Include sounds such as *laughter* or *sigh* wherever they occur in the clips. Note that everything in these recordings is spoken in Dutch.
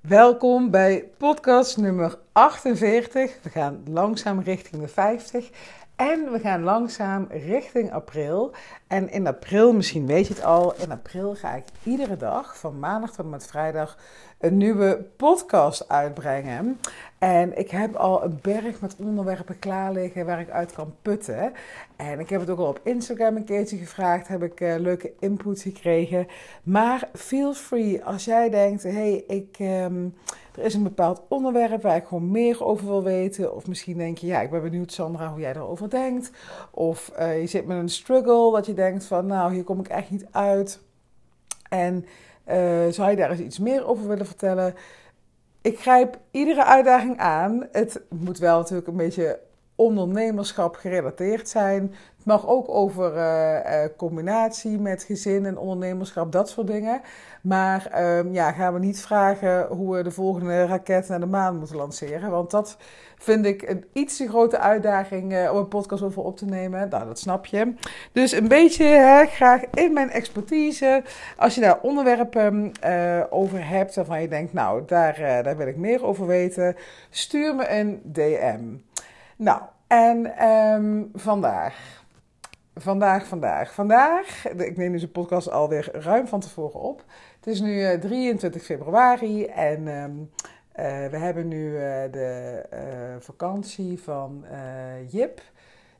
Welkom bij podcast nummer 48. We gaan langzaam richting de 50. En we gaan langzaam richting april. En in april, misschien weet je het al, in april ga ik iedere dag van maandag tot en met vrijdag een nieuwe podcast uitbrengen. En ik heb al een berg met onderwerpen klaar liggen waar ik uit kan putten. En ik heb het ook al op Instagram een keertje gevraagd, heb ik uh, leuke input gekregen. Maar feel free als jij denkt, hey, ik... Um, er is een bepaald onderwerp waar ik gewoon meer over wil weten. Of misschien denk je, ja, ik ben benieuwd, Sandra, hoe jij erover denkt. Of uh, je zit met een struggle dat je denkt van, nou, hier kom ik echt niet uit. En uh, zou je daar eens iets meer over willen vertellen? Ik grijp iedere uitdaging aan. Het moet wel natuurlijk een beetje ondernemerschap gerelateerd zijn. Het mag ook over uh, uh, combinatie met gezin en ondernemerschap, dat soort dingen. Maar um, ja, gaan we niet vragen hoe we de volgende raket naar de maan moeten lanceren. Want dat vind ik een iets te grote uitdaging uh, om een podcast over op te nemen. Nou, dat snap je. Dus een beetje hè, graag in mijn expertise. Als je daar onderwerpen over hebt waarvan je denkt, nou, daar, daar wil ik meer over weten. Stuur me een DM. Nou, en um, vandaag. Vandaag, vandaag. Vandaag, ik neem deze podcast alweer ruim van tevoren op. Het is nu uh, 23 februari en um, uh, we hebben nu uh, de vakantie van Jip.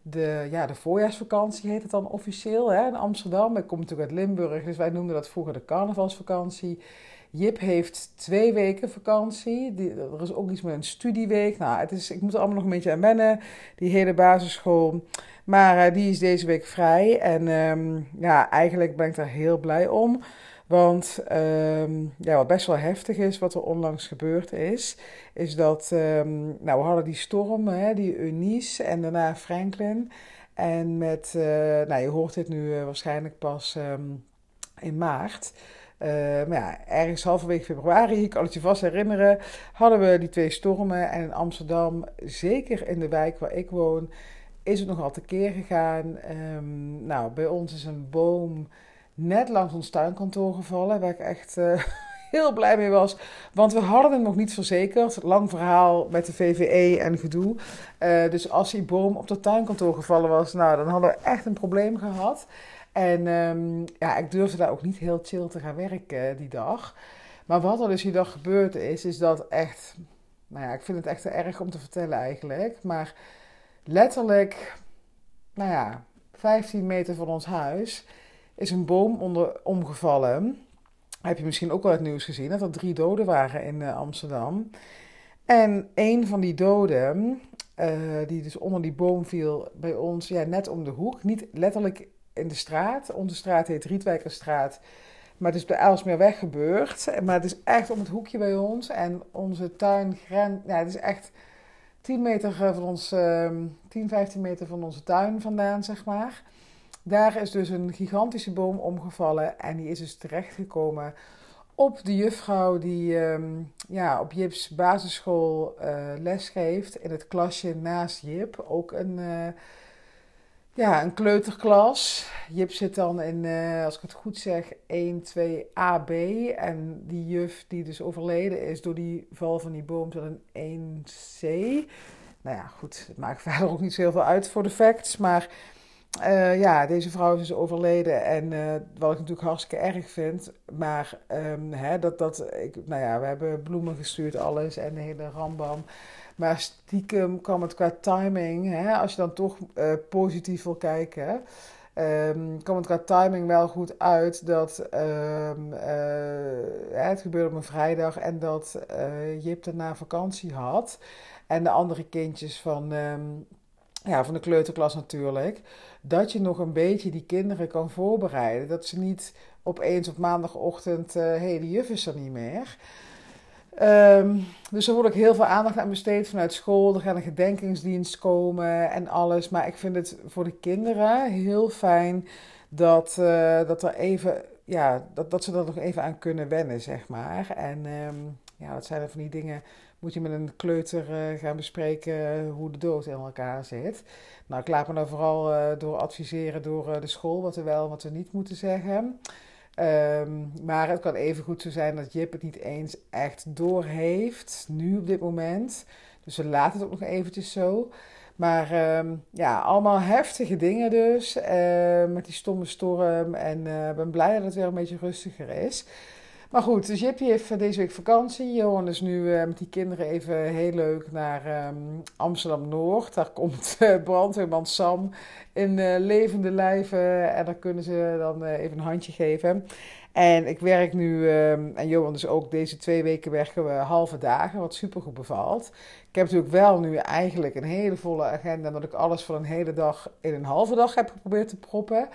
De, ja, de voorjaarsvakantie heet het dan officieel hè, in Amsterdam. Ik kom natuurlijk uit Limburg, dus wij noemden dat vroeger de carnavalsvakantie. Jip heeft twee weken vakantie. Er is ook iets met een studieweek. Nou, het is, ik moet er allemaal nog een beetje aan wennen. Die hele basisschool. Maar uh, die is deze week vrij. En um, ja, eigenlijk ben ik daar heel blij om. Want um, ja, wat best wel heftig is, wat er onlangs gebeurd is, is dat um, nou, we hadden die storm, hè, die Eunice en daarna Franklin. En met, uh, nou, je hoort dit nu uh, waarschijnlijk pas in maart. Uh, maar ja, ergens halverwege februari, ik kan het je vast herinneren, hadden we die twee stormen. En in Amsterdam, zeker in de wijk waar ik woon, is het nogal tekeer gegaan. Um, nou, bij ons is een boom net langs ons tuinkantoor gevallen, waar ik echt uh, *laughs* heel blij mee was. Want we hadden hem nog niet verzekerd. Lang verhaal met de VVE en gedoe. Uh, dus als die boom op dat tuinkantoor gevallen was, nou, dan hadden we echt een probleem gehad. En um, ja, ik durfde daar ook niet heel chill te gaan werken die dag. Maar wat er dus die dag gebeurd is, is dat echt... Nou ja, ik vind het echt te erg om te vertellen eigenlijk. Maar letterlijk, nou ja, 15 meter van ons huis is een boom onder, omgevallen. Heb je misschien ook wel het nieuws gezien, dat er drie doden waren in uh, Amsterdam. En een van die doden, uh, die dus onder die boom viel bij ons, ja, net om de hoek. Niet letterlijk in de straat. Onze straat heet Rietwijkerstraat. Maar het is op de Elsmeerweg gebeurd. Maar het is echt om het hoekje bij ons. En onze tuin. Ja, het is echt 10 meter van ons... Uh, 10, 15 meter van onze tuin vandaan, zeg maar. Daar is dus een gigantische boom omgevallen. En die is dus terechtgekomen op de juffrouw die um, ja, op Jips basisschool uh, les geeft. In het klasje naast Jip. Ook een... Uh, ja, een kleuterklas. Jip zit dan in, uh, als ik het goed zeg, 1, 2 AB. En die juf die dus overleden is door die val van die boom zat een 1C. Nou ja, goed, het maakt *laughs* verder ook niet zo heel veel uit voor de facts. Maar uh, ja, deze vrouw is dus overleden. En uh, wat ik natuurlijk hartstikke erg vind. Maar um, hè, dat, dat, ik, nou ja, we hebben bloemen gestuurd, alles. En de hele rambam. Maar stiekem kwam het qua timing, hè, als je dan toch uh, positief wil kijken, um, kwam het qua timing wel goed uit dat um, uh, het gebeurde op een vrijdag en dat uh, Jip daarna vakantie had. En de andere kindjes van, um, ja, van de kleuterklas natuurlijk. Dat je nog een beetje die kinderen kan voorbereiden. Dat ze niet opeens op maandagochtend, hé, hey, de juf is er niet meer. Um, dus er wordt ook heel veel aandacht aan besteed vanuit school. Er gaat een gedenkingsdienst komen en alles. Maar ik vind het voor de kinderen heel fijn dat, uh, dat, er even, ja, dat, dat ze er nog even aan kunnen wennen, zeg maar. En um, ja, dat zijn er van die dingen. Moet je met een kleuter uh, gaan bespreken hoe de dood in elkaar zit. Nou, ik laat me dan vooral uh, door adviseren door de school wat we wel en wat we niet moeten zeggen. Ehm, maar het kan even goed zo zijn dat Jip het niet eens echt doorheeft, nu op dit moment. Dus we laten het ook nog eventjes zo. Maar ehm, ja, allemaal heftige dingen dus. Uh, met die stomme storm. En ik uh, ben blij dat het weer een beetje rustiger is. Maar goed, dus Jippie heeft deze week vakantie. Johan is nu uh, met die kinderen even heel leuk naar um, Amsterdam-Noord. Daar komt uh, brandweerman Sam in levende lijven. En daar kunnen ze dan even een handje geven. En ik werk nu, um, en Johan dus ook, deze twee weken werken we halve dagen, wat super goed bevalt. Ik heb natuurlijk wel nu eigenlijk een hele volle agenda, dat ik alles voor een hele dag in een halve dag heb geprobeerd te proppen.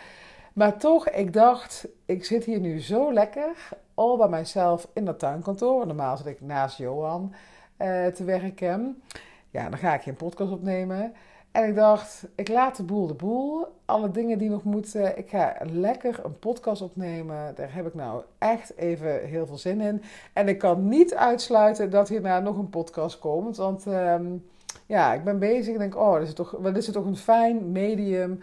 Maar toch, ik dacht, ik zit hier nu zo lekker, al bij mijzelf in dat tuinkantoor. Normaal zit ik naast Johan uh, te werken. Ja, dan ga ik geen podcast opnemen. En ik dacht, ik laat de boel de boel. Alle dingen die nog moeten. Ik ga lekker een podcast opnemen. Daar heb ik nou echt even heel veel zin in. En ik kan niet uitsluiten dat hierna nog een podcast komt. Want um, ja, ik ben bezig en denk, oh, dit is toch, wat is het toch een fijn medium.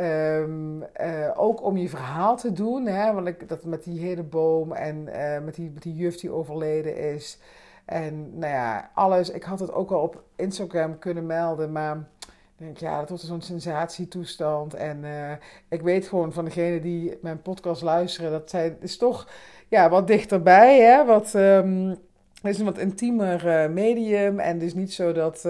Um, uh, ook om je verhaal te doen. Hè? Want ik, dat met die hele boom en uh, met, die, met die juf die overleden is. En nou ja, alles. Ik had het ook al op Instagram kunnen melden, maar denk ja, dat wordt zo'n sensatietoestand. En uh, ik weet gewoon van degene die mijn podcast luisteren, dat zij is toch ja, wat dichterbij. Hè? Wat, het is een wat intiemer medium. En dus niet zo dat,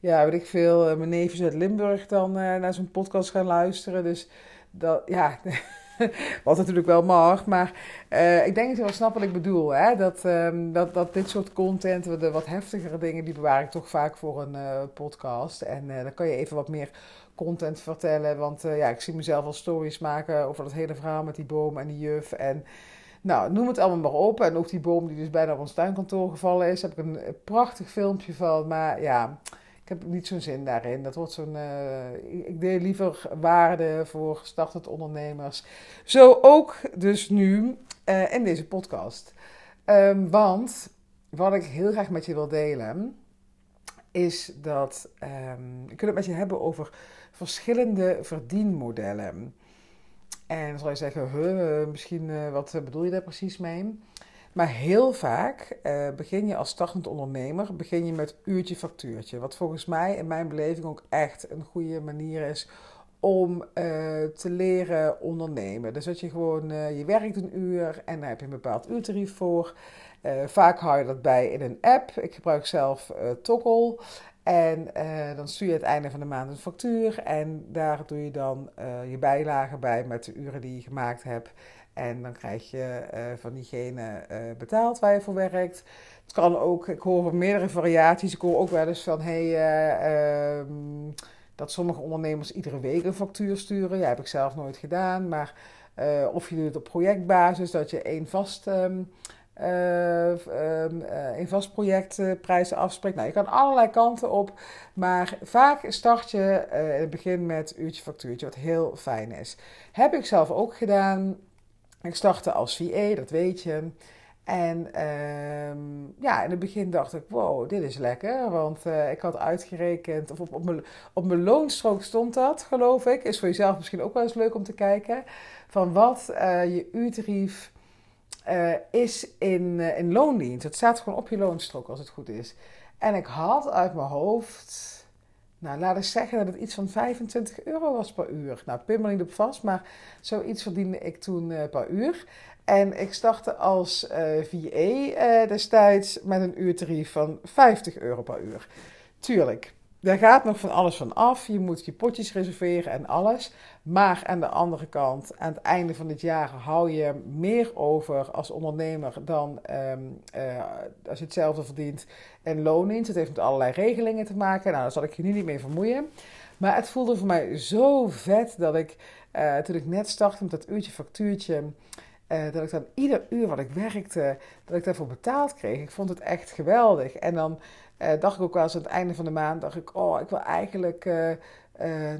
ja, weet ik veel, mijn neefjes uit Limburg dan naar zo'n podcast gaan luisteren. Dus dat, ja... *laughs* Wat natuurlijk wel mag. Maar uh, ik denk dat je wel snapt wat ik bedoel. Hè? Dat, um, dat, dat dit soort content, de wat heftigere dingen, die bewaar ik toch vaak voor een podcast. En dan kan je even wat meer content vertellen. Want ja, ik zie mezelf al stories maken over dat hele verhaal met die boom en die juf. En nou, noem het allemaal maar op. En ook die boom die dus bijna op ons tuinkantoor gevallen is. Daar heb ik een prachtig filmpje van. Maar ja ik heb niet zo'n zin daarin. Dat wordt zo'n. Uh, ik deel liever waarde voor startend ondernemers. Zo ook dus nu uh, in deze podcast. Um, want wat ik heel graag met je wil delen, is dat. Um, ik wil het met je hebben over verschillende verdienmodellen. En zal je zeggen, misschien uh, wat bedoel je daar precies mee? Maar heel vaak uh, begin je als startend ondernemer begin je met uurtje factuurtje. Wat volgens mij in mijn beleving ook echt een goede manier is om uh, te leren ondernemen. Dus dat je gewoon, uh, je werkt een uur en daar heb je een bepaald uurtarief voor. vaak hou je dat bij in een app. Ik gebruik zelf Toggle. En dan stuur je het einde van de maand een factuur. En daar doe je dan je bijlagen bij met de uren die je gemaakt hebt. En dan krijg je uh, van diegene uh, betaald waar je voor werkt. Het kan ook, ik hoor meerdere variaties. Ik hoor ook wel eens van, hey, uh, um, dat sommige ondernemers iedere week een factuur sturen. Ja, heb ik zelf nooit gedaan. Maar of je doet het op projectbasis, dat je één vast, um, een vast projectprijzen afspreekt. Nou, je kan allerlei kanten op. Maar vaak start je in het begin met uurtje factuurtje, wat heel fijn is. Heb ik zelf ook gedaan. Ik startte als VA, dat weet je. En um, ja, in het begin dacht ik, wow, dit is lekker. Want uh, ik had uitgerekend, of op, op, mijn, op mijn loonstrook stond dat, geloof ik. Is voor jezelf misschien ook wel eens leuk om te kijken. Van wat uh, je uurtarief uh, is in, in loondienst. Het staat gewoon op je loonstrook als het goed is. En ik had uit mijn hoofd nou, laat ik zeggen dat het iets van 25 euro was per uur. Nou, pin me niet op vast, maar zoiets verdiende ik toen uh, per uur. En ik startte als uh, VA uh, destijds met een uurtarief van 50 euro per uur. Tuurlijk, daar gaat nog van alles van af. Je moet je potjes reserveren en alles. Maar aan de andere kant, aan het einde van dit jaar hou je meer over als ondernemer dan um, uh, als je hetzelfde verdient en loondienst. Het heeft met allerlei regelingen te maken. Nou, daar zal ik je nu niet mee vermoeien. Maar het voelde voor mij zo vet dat ik, uh, toen ik net startte met dat uurtje factuurtje, uh, dat ik dan ieder uur wat ik werkte, dat ik daarvoor betaald kreeg. Ik vond het echt geweldig. En dan uh, dacht ik ook wel eens aan het einde van de maand, dacht ik, oh, ik wil eigenlijk, uh,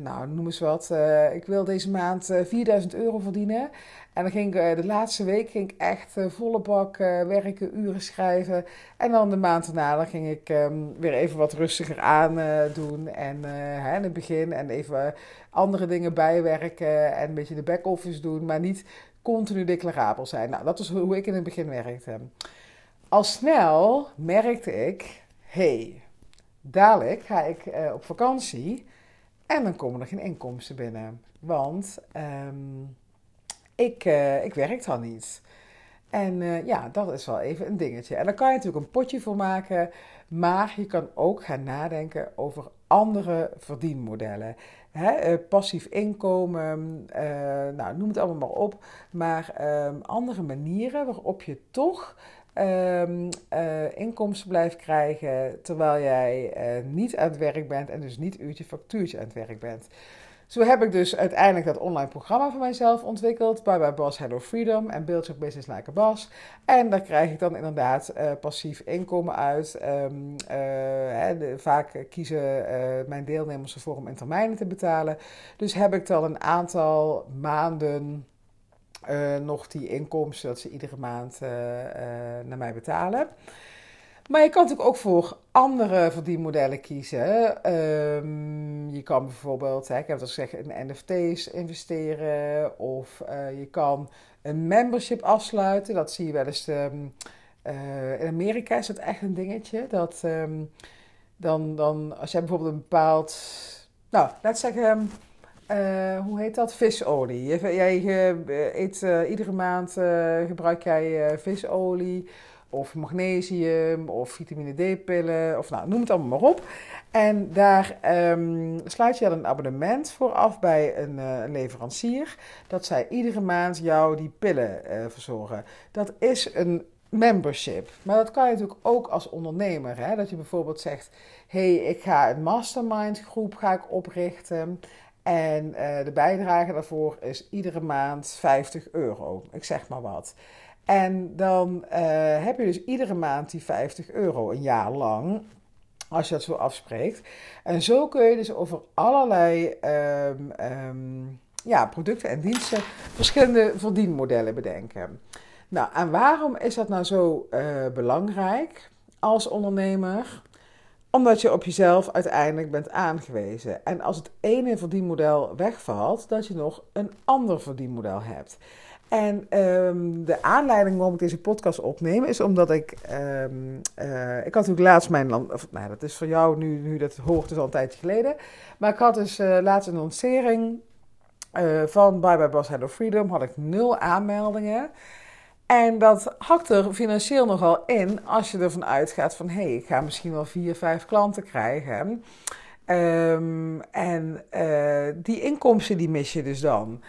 nou, noem eens wat, ik wil deze maand 4000 euro verdienen. En dan ging ik de laatste week ging ik echt volle bak werken, uren schrijven. En dan de maand daarna ging ik um, weer even wat rustiger aan doen. En hè, in het begin en even andere dingen bijwerken en een beetje de back-office doen. Maar niet continu declarabel zijn. Nou, dat is hoe ik in het begin werkte. Al snel merkte ik, hey, dadelijk ga ik uh, op vakantie en dan komen er geen inkomsten binnen. Want um, ik, uh, ik werk dan niet. En uh, ja, dat is wel even een dingetje. En daar kan je natuurlijk een potje voor maken. Maar je kan ook gaan nadenken over andere verdienmodellen. Uh, passief inkomen, uh, nou, noem het allemaal maar op. Maar um, andere manieren waarop je toch um, inkomsten blijft krijgen terwijl jij niet aan het werk bent en dus niet uurtje factuurtje aan het werk bent. Zo heb ik dus uiteindelijk dat online programma voor mijzelf ontwikkeld. Bye Bye Boss Hello Freedom en Build Your Business Like a Boss. En daar krijg ik dan inderdaad uh, passief inkomen uit. Uh, hè, vaak kiezen uh, mijn deelnemers ervoor om in termijnen te betalen. Dus heb ik dan een aantal maanden nog die inkomsten dat ze iedere maand naar mij betalen. Maar je kan natuurlijk ook voor andere verdienmodellen kiezen. Um, je kan bijvoorbeeld, ik heb het al gezegd, in NFT's investeren. Of uh, je kan een membership afsluiten. Dat zie je wel eens. Um, uh, in Amerika is dat echt een dingetje. Dat um, dan, dan, als jij bijvoorbeeld een bepaald. Nou, laat zeggen. Uh, hoe heet dat? Visolie. Jij eet iedere maand gebruik jij visolie of magnesium of vitamine D-pillen of nou, noem het allemaal maar op. En daar um, sluit je dan een abonnement voor af bij een, uh, leverancier. Dat zij iedere maand jou die pillen uh, verzorgen. Dat is een membership. Maar dat kan je natuurlijk ook als ondernemer. Hè? Dat je bijvoorbeeld zegt: hey, ik ga een mastermind groep ga ik oprichten. En uh, de bijdrage daarvoor is iedere maand 50 euro. Ik zeg maar wat. En dan uh, heb je dus iedere maand die 50 euro een jaar lang, als je dat zo afspreekt. En zo kun je dus over allerlei um, um, ja, producten en diensten verschillende verdienmodellen bedenken. Nou, en waarom is dat nou zo uh, belangrijk als ondernemer? Omdat je op jezelf uiteindelijk bent aangewezen. En als het ene verdienmodel wegvalt, dat je nog een ander verdienmodel hebt. En um, de aanleiding waarom ik deze podcast opneem is omdat ik. Um, uh, ik had natuurlijk laatst mijn. Nou, dat is voor jou nu, nu dat hoort, dus al een tijdje geleden. Maar ik had dus uh, laatst een lancering uh, van Bye Bye Boss Hello Freedom. Had ik nul aanmeldingen. En dat hakt er financieel nogal in als je ervan uitgaat van... hé, hey, ik ga misschien wel vier, vijf klanten krijgen. Um, en die inkomsten die mis je dus dan.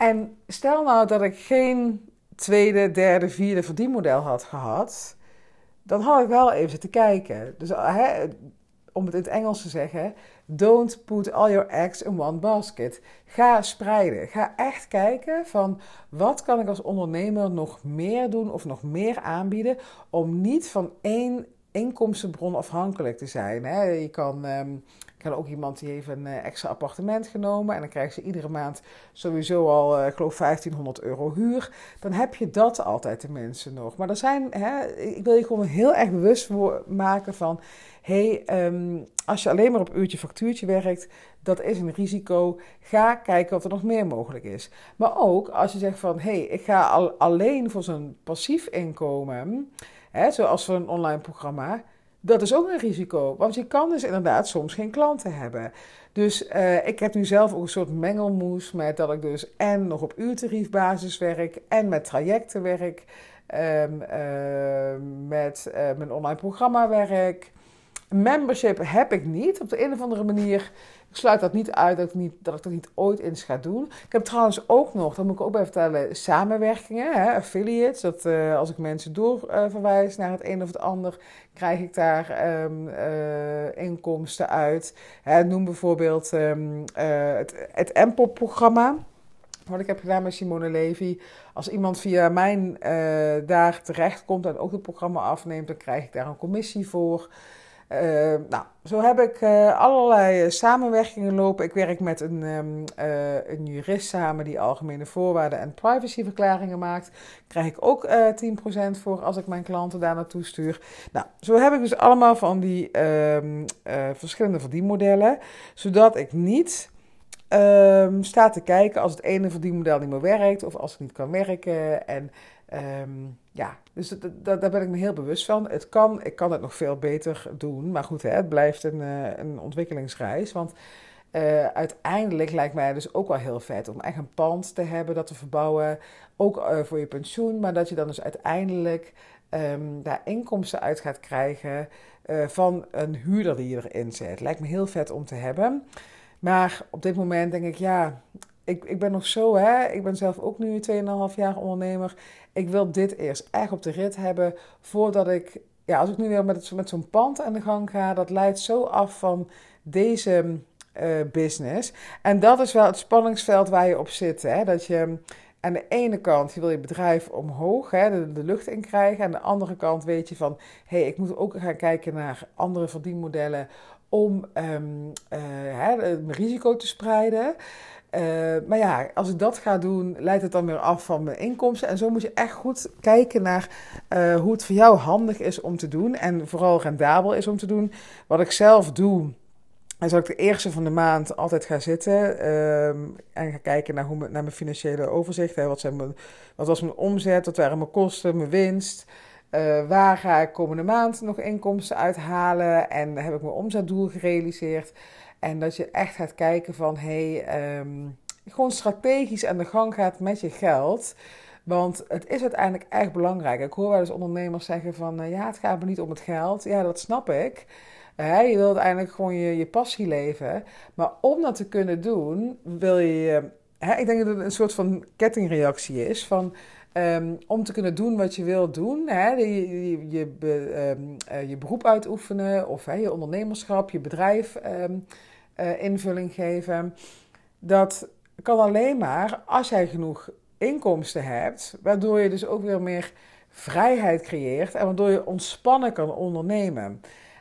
En stel nou dat ik geen tweede, derde, vierde verdienmodel had gehad, dan had ik wel even zitten kijken. Dus hè, om het in het Engels te zeggen, don't put all your eggs in one basket. Ga spreiden. Ga echt kijken van wat kan ik als ondernemer nog meer doen of nog meer aanbieden om niet van één inkomstenbron afhankelijk te zijn. Je kan um, ik had ook iemand die heeft een uh, extra appartement genomen. En dan krijgen ze iedere maand sowieso al, uh, ik geloof, 1500 euro huur. Dan heb je dat altijd tenminste nog. Maar er zijn, hè, ik wil je gewoon heel erg bewust maken van... hey, um, als je alleen maar op uurtje factuurtje werkt, dat is een risico. Ga kijken of er nog meer mogelijk is. Maar ook als je zegt van, hey, ik ga al, alleen voor zo'n passief inkomen... Hè, zoals een online programma dat is ook een risico, want je kan dus inderdaad soms geen klanten hebben. Dus uh, ik heb nu zelf ook een soort mengelmoes met dat ik dus en nog op uurtariefbasis werk en met trajecten werk, um, uh, met uh, mijn online programma werk. Membership heb ik niet. Op de een of andere manier ik sluit dat niet uit dat ik, niet, dat ik niet ooit eens ga doen. Ik heb trouwens ook nog, dat moet ik ook bij vertellen, samenwerkingen, hè, affiliates. Dat uh, als ik mensen doorverwijs uh, naar het een of het ander, krijg ik daar um, uh, inkomsten uit. Hè, noem bijvoorbeeld um, het, het MPOP-programma. Wat ik heb gedaan met Simone Levy. Als iemand via mijn daar terecht komt en ook het programma afneemt, dan krijg ik daar een commissie voor. Uh, nou, zo heb ik uh, allerlei samenwerkingen lopen. Ik werk met een, uh, een jurist samen die algemene voorwaarden en privacyverklaringen maakt. Krijg ik ook 10% voor als ik mijn klanten daar naartoe stuur. Nou, zo heb ik dus allemaal van die um, verschillende verdienmodellen, zodat ik niet um, sta te kijken als het ene verdienmodel niet meer werkt of als het niet kan werken. En ja, dus dat, daar ben ik me heel bewust van. Het kan, ik kan het nog veel beter doen, maar goed, hè, het blijft een, uh, een ontwikkelingsreis. Want uh, uiteindelijk lijkt mij dus ook wel heel vet om echt een pand te hebben dat te verbouwen, ook uh, voor je pensioen, maar dat je dan dus uiteindelijk um, daar inkomsten uit gaat krijgen van een huurder die je erin zet. Lijkt me heel vet om te hebben. Maar op dit moment denk ik, ja, ik, ik ben nog zo, hè. Ik ben zelf ook nu 2,5 jaar ondernemer. Ik wil dit eerst echt op de rit hebben voordat ik, ja, als ik nu weer met, met zo'n pand aan de gang ga, dat leidt zo af van deze uh, business. En dat is wel het spanningsveld waar je op zit, hè. Dat je aan de ene kant, je wil je bedrijf omhoog, hè, de, lucht in krijgen. Aan de andere kant weet je van, hé, hey, ik moet ook gaan kijken naar andere verdienmodellen om um, hè, mijn risico te spreiden. Uh, maar ja, als ik dat ga doen, leidt het dan weer af van mijn inkomsten. En zo moet je echt goed kijken naar uh, hoe het voor jou handig is om te doen. En vooral rendabel is om te doen. Wat ik zelf doe, is dat ik de eerste van de maand altijd ga zitten. Uh, en ga kijken naar, hoe, mijn financiële overzicht. Hè. Wat, zijn mijn, wat was mijn omzet, wat waren mijn kosten, mijn winst. Uh, waar ga ik komende maand nog inkomsten uithalen? En heb ik mijn omzetdoel gerealiseerd? En dat je echt gaat kijken van, hé, hey, um, gewoon strategisch aan de gang gaat met je geld. Want het is uiteindelijk echt belangrijk. Ik hoor wel eens ondernemers zeggen van, uh, ja, het gaat me niet om het geld. Ja, dat snap ik. Je wilt uiteindelijk gewoon je, passie leven. Maar om dat te kunnen doen, wil je... ik denk dat het een soort van kettingreactie is van... Um, om te kunnen doen wat je wilt doen, je, je, je, um, uh, je beroep uitoefenen of je ondernemerschap, je bedrijf uh, invulling geven. Dat kan alleen maar als jij genoeg inkomsten hebt, waardoor je dus ook weer meer vrijheid creëert en waardoor je ontspannen kan ondernemen.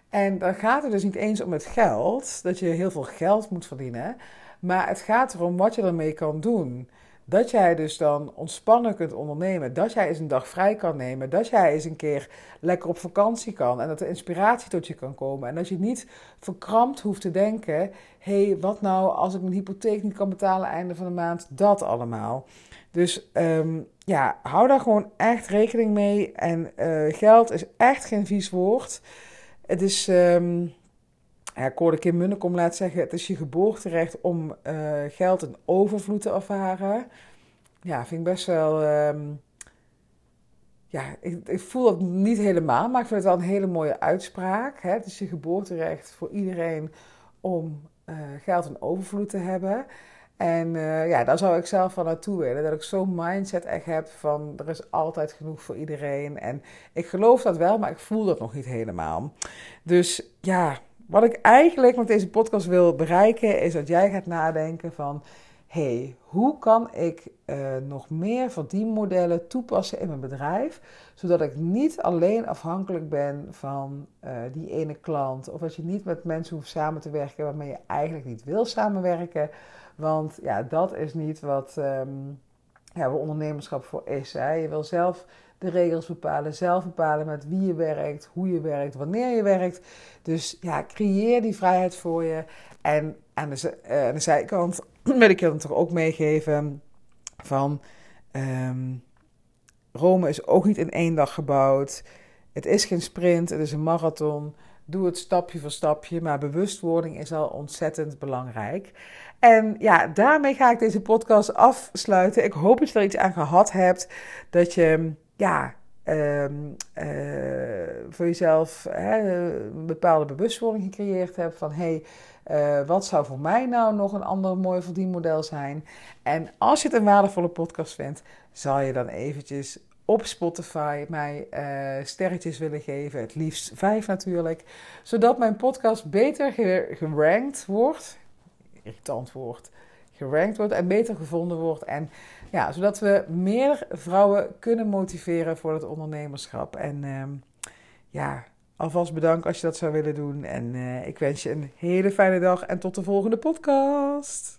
En dan gaat het dus niet eens om het geld, dat je heel veel geld moet verdienen, maar het gaat erom wat je ermee kan doen. Dat jij dus dan ontspannen kunt ondernemen. Dat jij eens een dag vrij kan nemen. Dat jij eens een keer lekker op vakantie kan. En dat er inspiratie tot je kan komen. En dat je niet verkrampt hoeft te denken: hé, hey, wat nou als ik mijn hypotheek niet kan betalen einde van de maand? Dat allemaal. Dus um, ja, hou daar gewoon echt rekening mee. En uh, geld is echt geen vies woord. Het is. Um, hoorde Kim Munnekom laat zeggen: het is je geboorterecht om uh, geld in overvloed te ervaren. Ja, vind ik best wel. Um, ja, ik, ik, voel dat niet helemaal, maar ik vind het wel een hele mooie uitspraak. Hè? Het is je geboorterecht voor iedereen om uh, geld in overvloed te hebben. En uh, ja, daar zou ik zelf van naartoe willen. Dat ik zo'n mindset echt heb van er is altijd genoeg voor iedereen. En ik geloof dat wel, maar ik voel dat nog niet helemaal. Dus ja, wat ik eigenlijk met deze podcast wil bereiken, is dat jij gaat nadenken van... hey, hoe kan ik uh, nog meer verdienmodellen toepassen in mijn bedrijf... zodat ik niet alleen afhankelijk ben van uh, die ene klant... of dat je niet met mensen hoeft samen te werken waarmee je eigenlijk niet wil samenwerken... Want ja, dat is niet wat um, ja, ondernemerschap voor is. Hè. Je wil zelf de regels bepalen, zelf bepalen met wie je werkt, hoe je werkt, wanneer je werkt. Dus ja, creëer die vrijheid voor je. En aan de, uh, aan de zijkant *clears throat* wil ik je dan toch ook meegeven van um, Rome is ook niet in één dag gebouwd. Het is geen sprint, het is een marathon. Doe het stapje voor stapje, maar bewustwording is al ontzettend belangrijk. En ja, daarmee ga ik deze podcast afsluiten. Ik hoop dat je er iets aan gehad hebt. Dat je ja, um, uh, voor jezelf hè, een bepaalde bewustwording gecreëerd hebt van hey, uh, wat zou voor mij nou nog een ander mooi verdienmodel zijn? En als je het een waardevolle podcast vindt, zal je dan eventjes op Spotify mij uh, sterretjes willen geven, het liefst vijf natuurlijk, zodat mijn podcast beter gerankt wordt, irritant wordt, gerankt wordt en beter gevonden wordt en ja, zodat we meer vrouwen kunnen motiveren voor het ondernemerschap. En uh, ja, alvast bedankt als je dat zou willen doen. En uh, ik wens je een hele fijne dag en tot de volgende podcast.